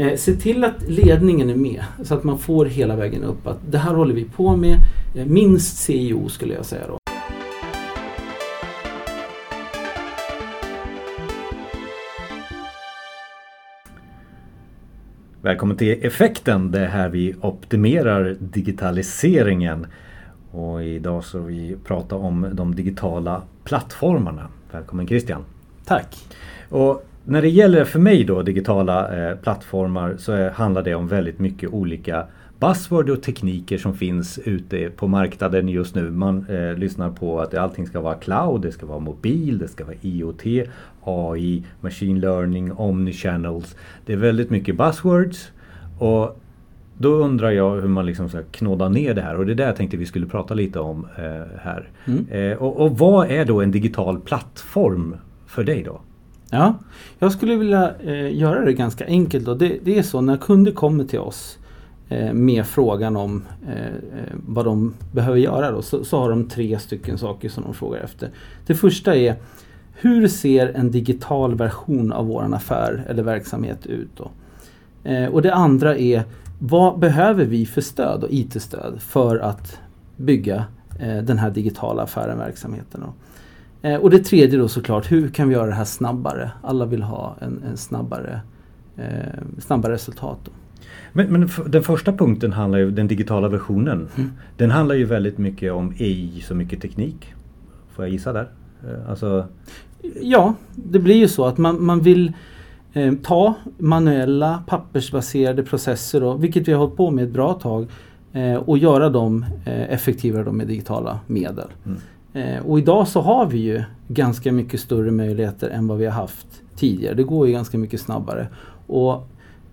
Eh, se till att ledningen är med så att man får hela vägen upp. Att det här håller vi på med. Eh, minst CEO skulle jag säga då. Välkommen till Effekten, det är här vi optimerar digitaliseringen. Och idag ska vi prata om de digitala plattformarna. Välkommen Christian! Tack! Och när det gäller för mig då digitala eh, plattformar så är, handlar det om väldigt mycket olika buzzword och tekniker som finns ute på marknaden just nu. Man eh, lyssnar på att allting ska vara cloud, det ska vara mobil, det ska vara IoT, AI, machine learning, omnichannels. Det är väldigt mycket buzzwords. Och då undrar jag hur man liksom ska knåda ner det här och det är det jag tänkte vi skulle prata lite om eh, här. Mm. Eh, och, och vad är då en digital plattform för dig då? Ja, jag skulle vilja eh, göra det ganska enkelt. Då. Det, det, är så när kunder kommer till oss eh, med frågan om eh, eh, vad de behöver göra då, så, så, har de tre stycken saker som de frågar efter. Det första är hur ser en digital version av vår affär eller verksamhet ut? Då? Eh, och det andra är vad behöver vi för stöd och IT-stöd för att bygga eh, den här digitala affären, verksamheten? Då? Eh, och det tredje då såklart, hur kan vi göra det här snabbare? Alla vill ha en, en snabbare, eh, snabbare resultat. Då. Men, men, den första punkten handlar ju, den digitala versionen. Mm. Den handlar ju väldigt mycket om AI, så mycket teknik. Får jag gissa där? Eh, alltså... Ja, det blir ju så att man, man vill eh, ta manuella pappersbaserade processer, då, vilket vi har hållit på med ett bra tag, eh, och göra dem eh, effektivare då med digitala medel. Mm. Eh, och idag så har vi ju ganska mycket större möjligheter än vad vi har haft tidigare. Det går ju ganska mycket snabbare. Och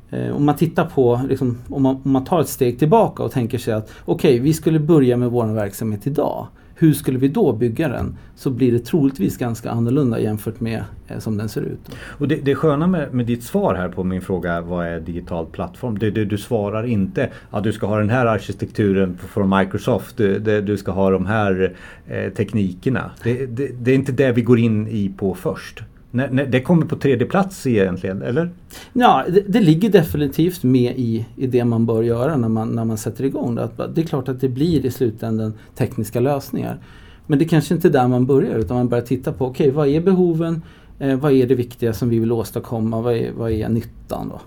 eh, om man tittar på, liksom, om, man, om man tar ett steg tillbaka och tänker sig att okej, okay, vi skulle börja med vår verksamhet idag hur skulle vi då bygga den? Så blir det troligtvis ganska annorlunda jämfört med eh, som den ser ut. Och det, det sköna med, med ditt svar här på min fråga vad är digital plattform? Det, det, du svarar inte att du ska ha den här arkitekturen från Microsoft. Du, du ska ha de här eh, teknikerna. Det, det är inte det vi går in i på först. Nej, nej, det kommer på tredje plats egentligen, eller? Ja, det, det, ligger definitivt med i, i det man bör göra när man, när man sätter igång det. Att, det är klart att det blir i slutändan tekniska lösningar. Men det kanske inte är där man börjar utan man börjar titta på, okej okay, vad är behoven? Eh, vad är det viktiga som vi vill åstadkomma? Vad är, vad är nyttan då?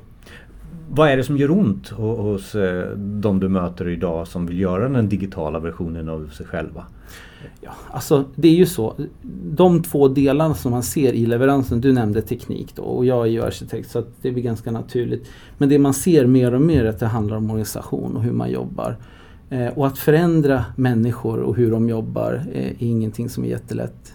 Vad är det som gör ont hos eh, de du möter idag som vill göra den digitala versionen av sig själva? Ja, alltså det är ju så. De två delarna som man ser i leveransen, du nämnde teknik då och jag är ju arkitekt så det blir ganska naturligt. Men det man ser mer och mer är att det handlar om organisation och hur man jobbar. Eh, och att förändra människor och hur de jobbar eh, är ingenting som är jättelätt.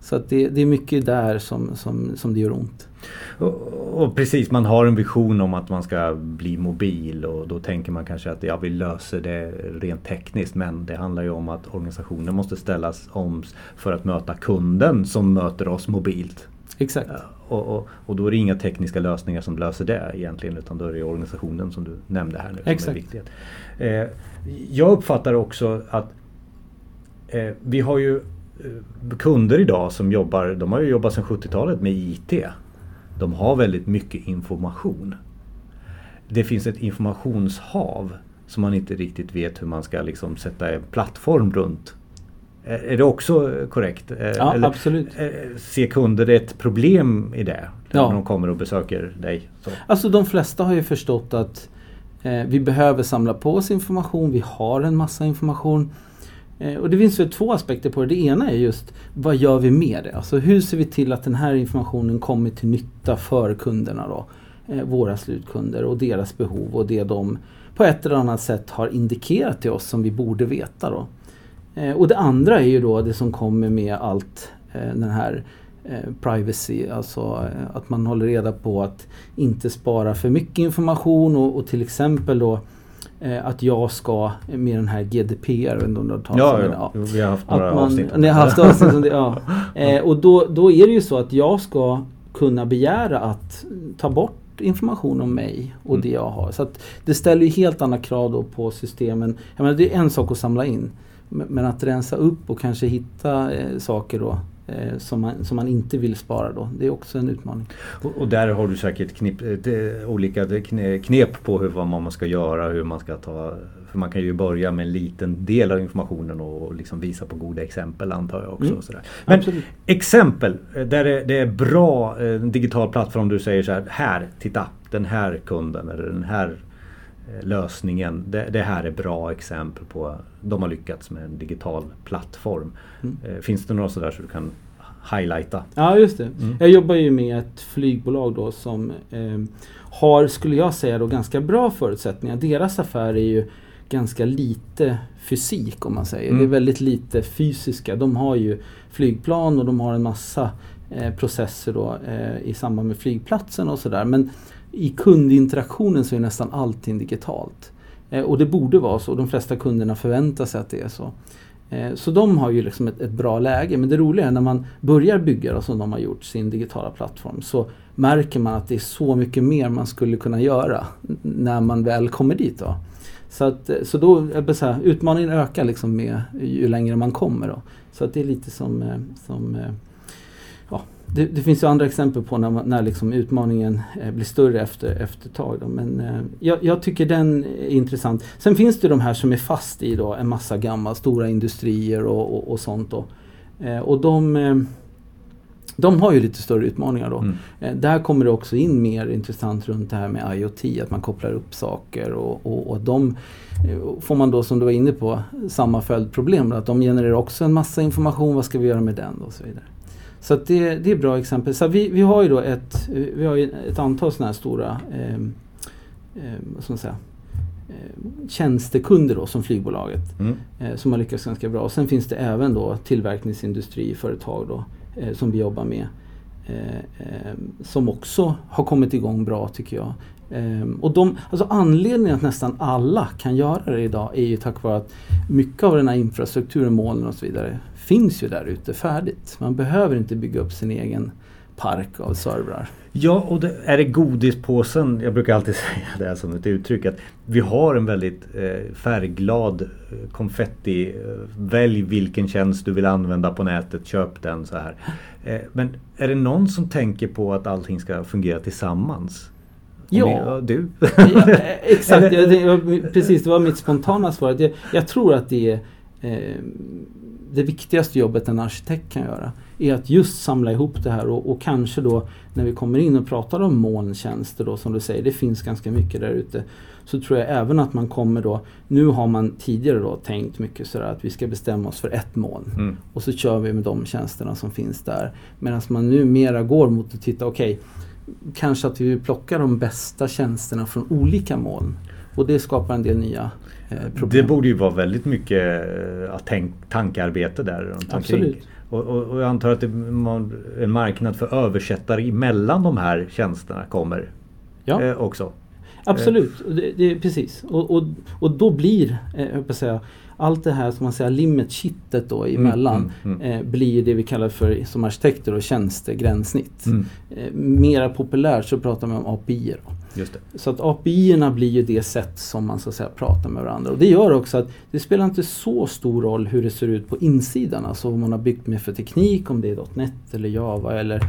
Så att det, det är mycket där som, som, som det gör ont. Och, och, precis, man har en vision om att man ska bli mobil och då tänker man kanske att ja, vi löser det rent tekniskt men det handlar ju om att organisationen måste ställas om för att möta kunden som möter oss mobilt. Exakt. Och, och, och, då är det inga tekniska lösningar som löser det egentligen utan då är det organisationen som du nämnde här nu som Exakt. är viktigt. Eh, jag uppfattar också att eh, vi har ju eh, kunder idag som jobbar, de har ju jobbat sedan 70-talet med IT de har väldigt mycket information. Det finns ett informationshav som man inte riktigt vet hur man ska liksom sätta en plattform runt. Är det också korrekt? Ja, Eller absolut. Ser kunder ett problem i det? Ja. När de kommer och besöker dig? Så. Alltså de flesta har ju förstått att eh, vi behöver samla på oss information. Vi har en massa information. Eh, och det finns ju två aspekter på det. Det ena är just vad gör vi med det? Alltså hur ser vi till att den här informationen kommer till nytta för kunderna då? Eh, våra slutkunder och deras behov och det de på ett eller annat sätt har indikerat till oss som vi borde veta då. Eh, och det andra är ju då det som kommer med allt den här privacy, alltså att man håller reda på att inte spara för mycket information och, och till exempel då att jag ska med den här GDPR. Om du ja, ja. ja, vi har haft några man, avsnitt. Ni har haft avsnitt det, ja. Eh, och då, då är det ju så att jag ska kunna begära att ta bort information om mig och mm. det jag har. Så det ställer ju helt andra krav då på systemen. Jag menar, det är en sak att samla in. Men att rensa upp och kanske hitta eh, saker då eh, som, man, som man inte vill spara då. Det är också en utmaning. Och, och där har du säkert knip, det, olika knep på hur, vad man ska göra, hur man ska ta för man kan ju börja med en liten del av informationen och liksom visa på goda exempel antar jag också. Mm. Sådär. Men Absolut. exempel där det, det, är bra, en digital plattform du säger så här, här, titta, den här kunden eller den här lösningen. Det, det, här är bra exempel på de har lyckats med en digital plattform. Mm. Finns det några sådär så du kan highlighta? Ja just det. Mm. Jag jobbar ju med ett flygbolag då som eh, har, skulle jag säga, då, ganska bra förutsättningar. Deras affär är ju ganska lite fysik om man säger. Mm. Det är mm. väldigt lite fysiska. De har ju flygplan och de har en massa eh, processer då, eh, i samband med flygplatsen och sådär. Men i kundinteraktionen så är nästan allting digitalt. Eh, och det borde vara så. De flesta kunderna förväntar sig att det är så. Eh, så de har ju liksom ett, ett, bra läge. Men det roliga är när man börjar bygga då, som de har gjort, sin digitala plattform. Så märker man att det är så mycket mer man skulle kunna göra när man väl kommer dit. Då. Så, att, eh, så då, så här, utmaningen ökar liksom med ju längre man kommer. Då. Så att det är lite som, som ja, det, det, finns ju andra exempel på när, när liksom utmaningen eh, blir större efter, efter ett tag. Då. Men eh, jag, jag, tycker den är intressant. Sen finns det de här som är fast i då, en massa gamla stora industrier och, och, och sånt. Då. Eh, och de, de har ju lite större utmaningar då. Mm. Där kommer det också in mer intressant runt det här med IoT, att man kopplar upp saker och, och, och de får man då som du var inne på samma följdproblem. Att de genererar också en massa information, vad ska vi göra med den och så vidare. Så det, det är bra exempel. Så vi, vi har ju då ett, vi har ett antal sådana här stora eh, eh, vad ska man säga, eh, tjänstekunder då, som flygbolaget mm. eh, som har lyckats ganska bra. Och sen finns det även då tillverkningsindustriföretag då, eh, som vi jobbar med eh, eh, som också har kommit igång bra tycker jag. Ehm, och de, alltså anledningen att nästan alla kan göra det idag är ju tack vare att mycket av den här infrastrukturen, molnen och så vidare finns ju där ute färdigt. Man behöver inte bygga upp sin egen park av servrar. Ja, och det, är det godispåsen, jag brukar alltid säga det som ett uttryck, att vi har en väldigt eh, färgglad eh, konfetti. Eh, välj vilken tjänst du vill använda på nätet, köp den så här. Eh, men är det någon som tänker på att allting ska fungera tillsammans? Ja, du? ja, exakt, jag, det, precis det var mitt spontana svar. Jag, jag tror att det är eh, det viktigaste jobbet en arkitekt kan göra är att just samla ihop det här och, och, kanske då när vi kommer in och pratar om molntjänster då som du säger, det finns ganska mycket där ute. Så tror jag även att man kommer då, nu har man tidigare då tänkt mycket sådär att vi ska bestämma oss för ett moln. Mm. Och så kör vi med de tjänsterna som finns där. Medan man nu mera går mot att titta, okej, okay, kanske att vi vill plocka de bästa tjänsterna från olika moln. Och det skapar en del nya Eh, problem. Det borde ju vara väldigt mycket eh, tank, tankarbete där runt Absolut. Och, och, och, jag antar att det, en marknad för översättare emellan de här tjänsterna kommer ja. eh, också. Absolut, det, det, precis. Och, och, och då blir, eh, jag säga, allt det här som man säger limit kittet då mm, emellan mm, mm. Eh, blir det vi kallar för som arkitekter och tjänstegränssnitt. Mm. Eh, mera populärt så pratar man om API. Så att API-erna blir ju det sätt som man så att säga pratar med varandra. Och det gör också att det spelar inte så stor roll hur det ser ut på insidan. Alltså vad man har byggt med för teknik, om det är .NET eller Java eller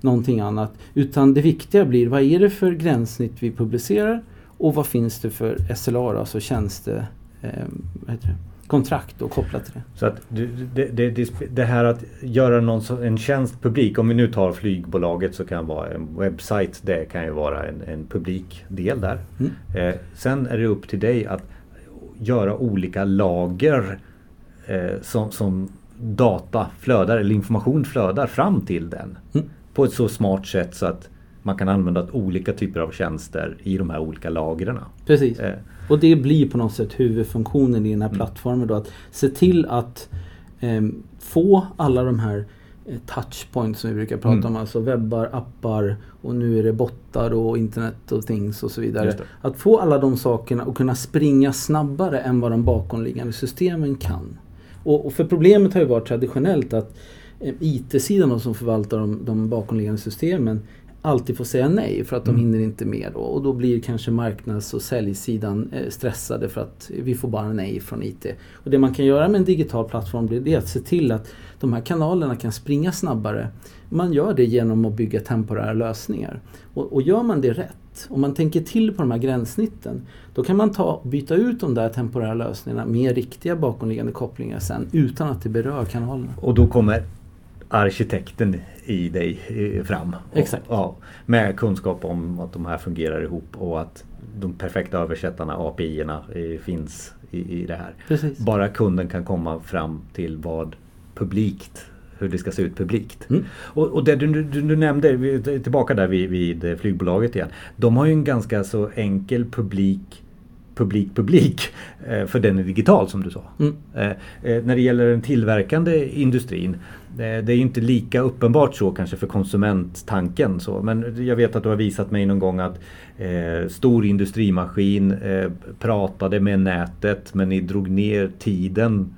någonting annat. Utan det viktiga blir vad är det för gränssnitt vi publicerar och vad finns det för SLR, alltså tjänste... Eh, vad heter det? Kontrakt och kopplat till det. Så att det, det, det, här att göra någon, en tjänst publik, om vi nu tar flygbolaget så kan vara en webbsajt, det kan ju vara en, en publik del där. Mm. Eh, sen är det upp till dig att göra olika lager eh, som, som data flödar eller information flödar fram till den. Mm. På ett så smart sätt så att man kan använda olika typer av tjänster i de här olika lagren. Precis. Eh, och det blir på något sätt huvudfunktionen i den här mm. plattformen. Då, att se till att eh, få alla de här eh, touchpoints som vi brukar prata mm. om. Alltså webbar, appar och nu är det bottar och internet och things och så vidare. Att få alla de sakerna och kunna springa snabbare än vad de bakomliggande systemen kan. Och, och för problemet har ju varit traditionellt att eh, IT-sidan som förvaltar de, de bakomliggande systemen alltid får säga nej för att de Mm. hinner inte med då. Och då blir kanske marknads och säljsidan eh, stressade för att vi får bara nej från IT. Och det man kan göra med en digital plattform det att se till att de här kanalerna kan springa snabbare. Man gör det genom att bygga temporära lösningar. Och, och gör man det rätt, om man tänker till på de här gränssnitten, då kan man ta, byta ut de där temporära lösningarna med riktiga bakomliggande kopplingar sen utan att det berör kanalerna. Och då kommer arkitekten i dig eh, fram. Och, Exakt. Ja, med kunskap om att de här fungerar ihop och att de perfekta översättarna, API-erna, eh, finns i, i det här. Precis. Bara kunden kan komma fram till vad publikt hur det ska se ut publikt. Mm. Och, och det du, du, du nämnde, tillbaka där vid, vid flygbolaget igen. De har ju en ganska så enkel publik publik publik eh, för den är digital som du sa. Mm. Eh, eh, när det gäller den tillverkande industrin det är inte lika uppenbart så kanske för konsumenttanken. Så. Men jag vet att du har visat mig någon gång att eh, stor industrimaskin eh, pratade med nätet men ni drog ner tiden.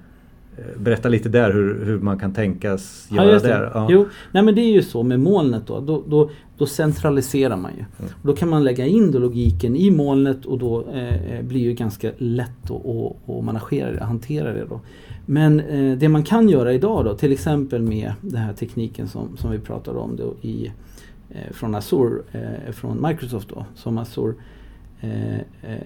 Eh, Berätta lite där hur, hur man kan tänkas göra det. där. Ja. Jo, nej men det är ju så med molnet då. Då, då, då centraliserar man ju. Mm. Då kan man lägga in logiken i molnet och då eh, blir det ganska lätt att managera det, hantera det då. Men eh, det man kan göra idag då, till exempel med den här tekniken som, som vi pratade om då i, eh, från Azure, eh, från Microsoft då, som Azure eh,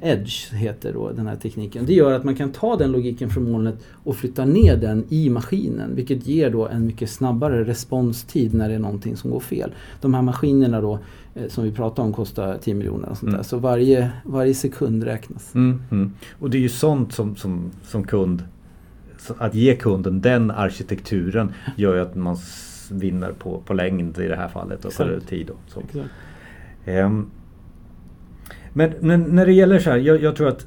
Edge heter då den här tekniken. Det gör att man kan ta den logiken från molnet och flytta ner den i maskinen vilket ger då en mycket snabbare responstid när det är någonting som går fel. De här maskinerna då eh, som vi pratade om kostar 10 miljoner och sånt Mm. där. Så varje, varje sekund räknas. Mm, mm. Och det är ju sånt som, som, som kund att ge kunden den arkitekturen gör ju att man vinner på, på längd i det här fallet och Exakt. tid. Och så. Men, men när det gäller så här, jag, jag tror att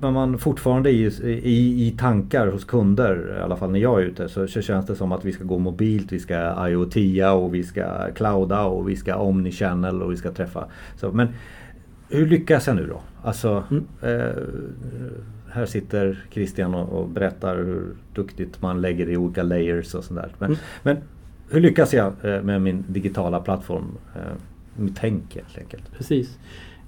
man fortfarande i, i, i tankar hos kunder, i alla fall när jag är ute, så, så känns det som att vi ska gå mobilt, vi ska IoTa och vi ska clouda och vi ska omnichannel och vi ska träffa. Så, men hur lyckas jag nu då? Alltså, Mm. eh, här sitter Christian och, och berättar hur duktigt man lägger i olika layers och sånt där. Men, Mm. men hur lyckas jag eh, med min digitala plattform? Eh, mitt tänk helt enkelt. Precis.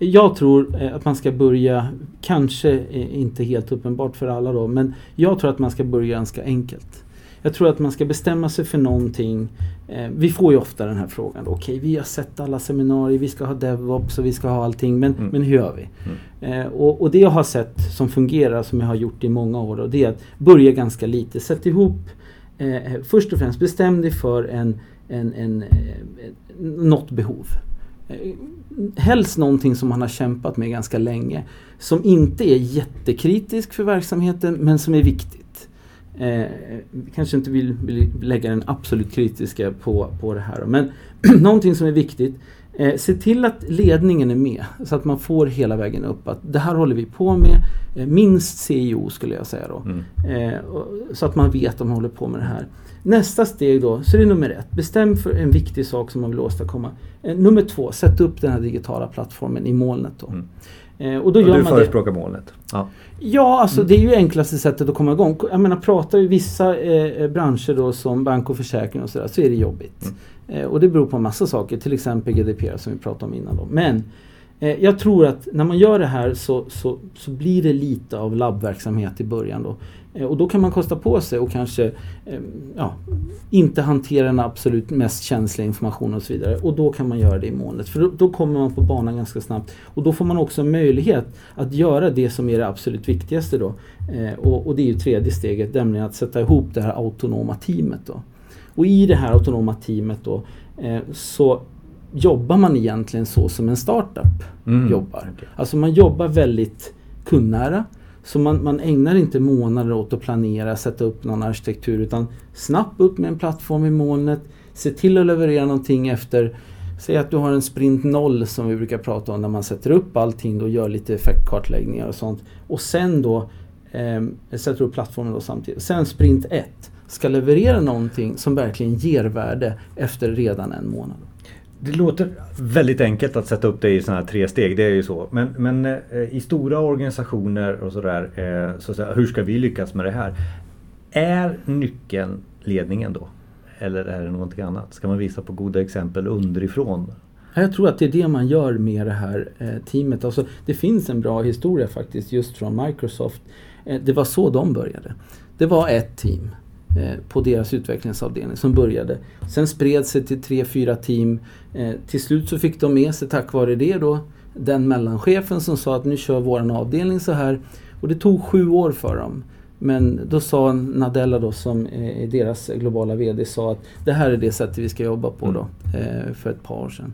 Jag tror eh, att man ska börja, kanske eh, inte helt uppenbart för alla då, men jag tror att man ska börja ganska enkelt. Jag tror att man ska bestämma sig för någonting. Eh, Vi får ju ofta den här frågan. Okej, vi har sett alla seminarier, vi ska ha DevOps och vi ska ha allting. Men, Mm. men hur gör vi? Mm. Och, och det jag har sett som fungerar, som jag har gjort i många år, då, det är att börja ganska lite. Sätt ihop, eh, först och främst bestäm dig för en, en, en, eh, något behov. Eh, helst någonting som man har kämpat med ganska länge. Som inte är jättekritisk för verksamheten men som är viktigt. Eh, kanske inte vill, vill lägga den absolut kritiska på, på det här. Men någonting som är viktigt. Eh, se till att ledningen är med så att man får hela vägen upp. Att det här håller vi på med. Eh, minst CEO skulle jag säga då. Mm. Eh, och- så att man vet att man håller på med det här. Nästa steg då, så är det nummer ett. Bestäm för en viktig sak som man vill åstadkomma. Eh, nummer två, sätt upp den här digitala plattformen i molnet då. Mm. Eh, och då Och gör du man det. förespråkar molnet? Ja. Ja, alltså det är ju enklaste sättet att komma igång. Jag menar pratar vi vissa eh, branscher då som bank och försäkring och sådär så är det jobbigt. Eh, och det beror på en massa saker, till exempel GDPR som vi pratade om innan då. Men eh, jag tror att när man gör det här så, så, så blir det lite av labbverksamhet i början då. Eh, och då kan man kosta på sig och kanske eh, ja, inte hantera den absolut mest känsliga informationen och så vidare. Och då kan man göra det i molnet. För då, då kommer man på banan ganska snabbt. Och då får man också möjlighet att göra det som är det absolut viktigaste då. Eh, och, och det är ju tredje steget, nämligen att sätta ihop det här autonoma teamet då. Och i det här autonoma teamet då så jobbar man egentligen så som en startup Mm. jobbar. Alltså man jobbar väldigt kundnära. Så man, man ägnar inte månader åt att planera, sätta upp någon arkitektur utan snabbt upp med en plattform i molnet. Se till att leverera någonting efter Säg att du har en sprint noll som vi brukar prata om när man sätter upp allting och gör lite effektkartläggningar och sånt. Och sen då eh, sätter upp plattformen då samtidigt. Sen sprint 1 ska leverera någonting som verkligen ger värde efter redan en månad. Det låter väldigt enkelt att sätta upp det i sådana här tre steg, det är ju så. Men, men eh, i stora organisationer och sådär, eh, så, så, hur ska vi lyckas med det här? Är nyckeln ledningen då? Eller är det någonting annat? Ska man visa på goda exempel underifrån? Jag tror att det är det man gör med det här eh, teamet. Alltså, det finns en bra historia faktiskt just från Microsoft. Eh, det var så de började. Det var ett team Eh, på deras utvecklingsavdelning som började. Sen spred sig till tre, fyra team. Eh, till slut så fick de med sig tack vare det då den mellanchefen som sa att nu kör våran avdelning så här. Och det tog sju år för dem. Men då sa Nadella då som är deras globala VD sa att det här är det sättet vi ska jobba på då mm. för ett par år sedan.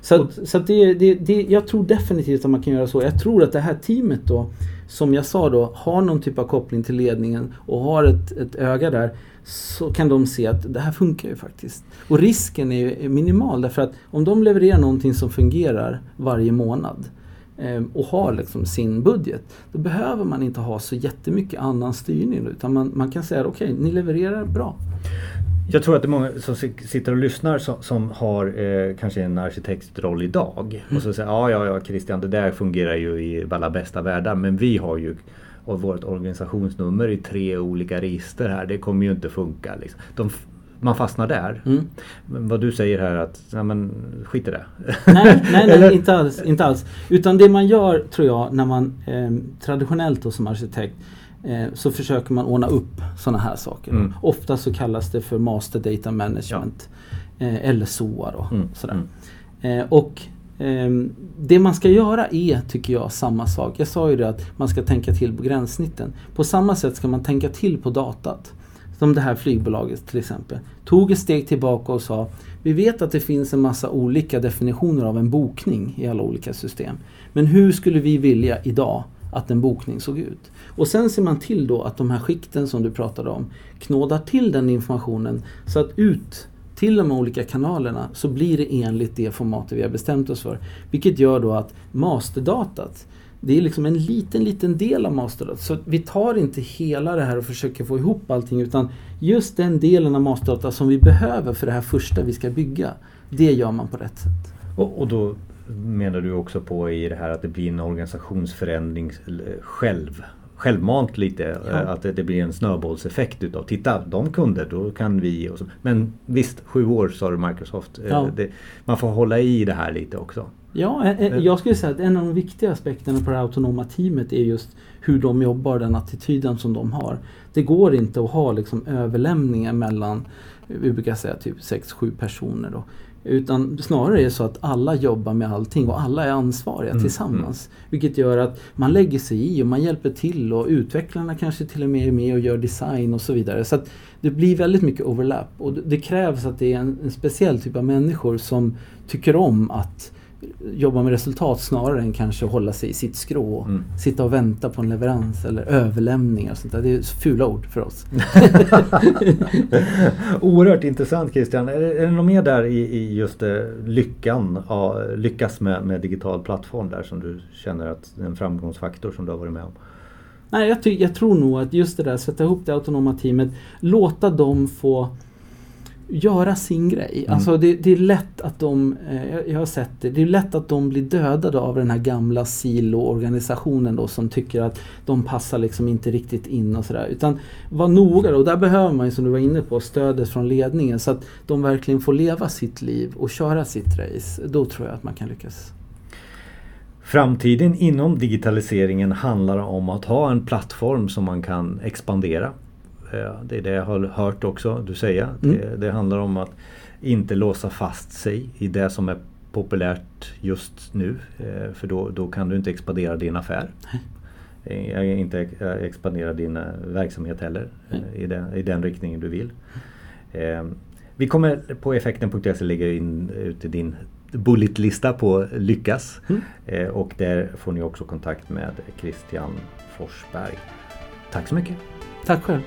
Så, att, så att det, det, det, jag tror definitivt att man kan göra så. Jag tror att det här teamet då som jag sa då har någon typ av koppling till ledningen och har ett, ett öga där så kan de se att det här funkar ju faktiskt. Och risken är ju minimal därför att om de levererar någonting som fungerar varje månad eh, och har liksom sin budget. Då behöver man inte ha så jättemycket annan styrning utan man, man kan säga okej, okay, ni levererar bra. Jag tror att det är många som sitter och lyssnar som, som har eh, kanske en arkitektroll idag. Mm. Och så säger ja, ja, ja Christian, det där fungerar ju i alla bästa världar. Men vi har ju vårt organisationsnummer i tre olika register här. Det kommer ju inte funka. Liksom. De, man fastnar där. Mm. Vad du säger här att, ja men skit i det. Nej, nej, nej inte, alls, inte alls. Utan det man gör tror jag när man eh, traditionellt då som arkitekt eh, så försöker man ordna upp sådana här saker. Mm. Ofta så kallas det för Master Data Management. Ja. Eh, eller SOA då. Mm. Sådär. Mm. Eh, och ehm, det man ska göra är, tycker jag, samma sak. Jag sa ju det att man ska tänka till på gränssnitten. På samma sätt ska man tänka till på datat. Som det här flygbolaget till exempel. Tog ett steg tillbaka och sa Vi vet att det finns en massa olika definitioner av en bokning i alla olika system. Men hur skulle vi vilja idag att en bokning såg ut? Och sen ser man till då att de här skikten som du pratade om knådar till den informationen så att ut till de olika kanalerna så blir det enligt det formatet vi har bestämt oss för. Vilket gör då att masterdatat det är liksom en liten, liten del av masterdata. Så vi tar inte hela det här och försöker få ihop allting utan just den delen av masterdata som vi behöver för det här första vi ska bygga. Det gör man på rätt sätt. Och, och då menar du också på i det här att det blir en organisationsförändring eh, själv självmant lite. Ja. Eh, att det, blir en snöbollseffekt utav titta de kunde då kan vi. Och så. Men visst, sju år sa du Microsoft. Eh, ja. Det, man får hålla i det här lite också. Ja, eh, jag skulle säga att en av de viktiga aspekterna på det autonoma teamet är just hur de jobbar, den attityden som de har. Det går inte att ha liksom överlämningar mellan, vi brukar säga typ 6-7 personer. Då. Utan snarare är det så att alla jobbar med allting och alla är ansvariga mm. tillsammans. Mm. Vilket gör att man lägger sig i och man hjälper till och utvecklarna kanske till och med är med och gör design och så vidare. Så att det blir väldigt mycket overlap och det krävs att det är en, en speciell typ av människor som tycker om att jobba med resultat snarare än kanske hålla sig i sitt skrå. och Mm. Sitta och vänta på en leverans eller överlämningar. Sånt där. Det är fula ord för oss. Oerhört intressant Christian. Är det, är det något mer där i, i just eh, lyckan, ja, lyckas med, med digital plattform där som du känner att det är en framgångsfaktor som du har varit med om? Nej, jag, jag tror nog att just det där, sätta ihop det autonoma teamet, låta dem få göra sin grej. Mm. Alltså det, det, är lätt att de, eh, jag har sett det, det är lätt att de blir dödade av den här gamla silo-organisationen då som tycker att de passar liksom inte riktigt in och sådär. Utan var noga då, och där behöver man ju som du var inne på stödet från ledningen så att de verkligen får leva sitt liv och köra sitt race. Då tror jag att man kan lyckas. Framtiden inom digitaliseringen handlar om att ha en plattform som man kan expandera det är det jag har hört också du säga. Mm. Det, det, handlar om att inte låsa fast sig i det som är populärt just nu. Eh, för då, då kan du inte expandera din affär. Nej. Inte expandera din verksamhet heller i den, i den riktningen du vill. Eh, vi kommer på effekten.se lägga in ut din bulletlista på Lyckas. Mm. Eh, och där får ni också kontakt med Christian Forsberg. Tack så mycket! Tack själv!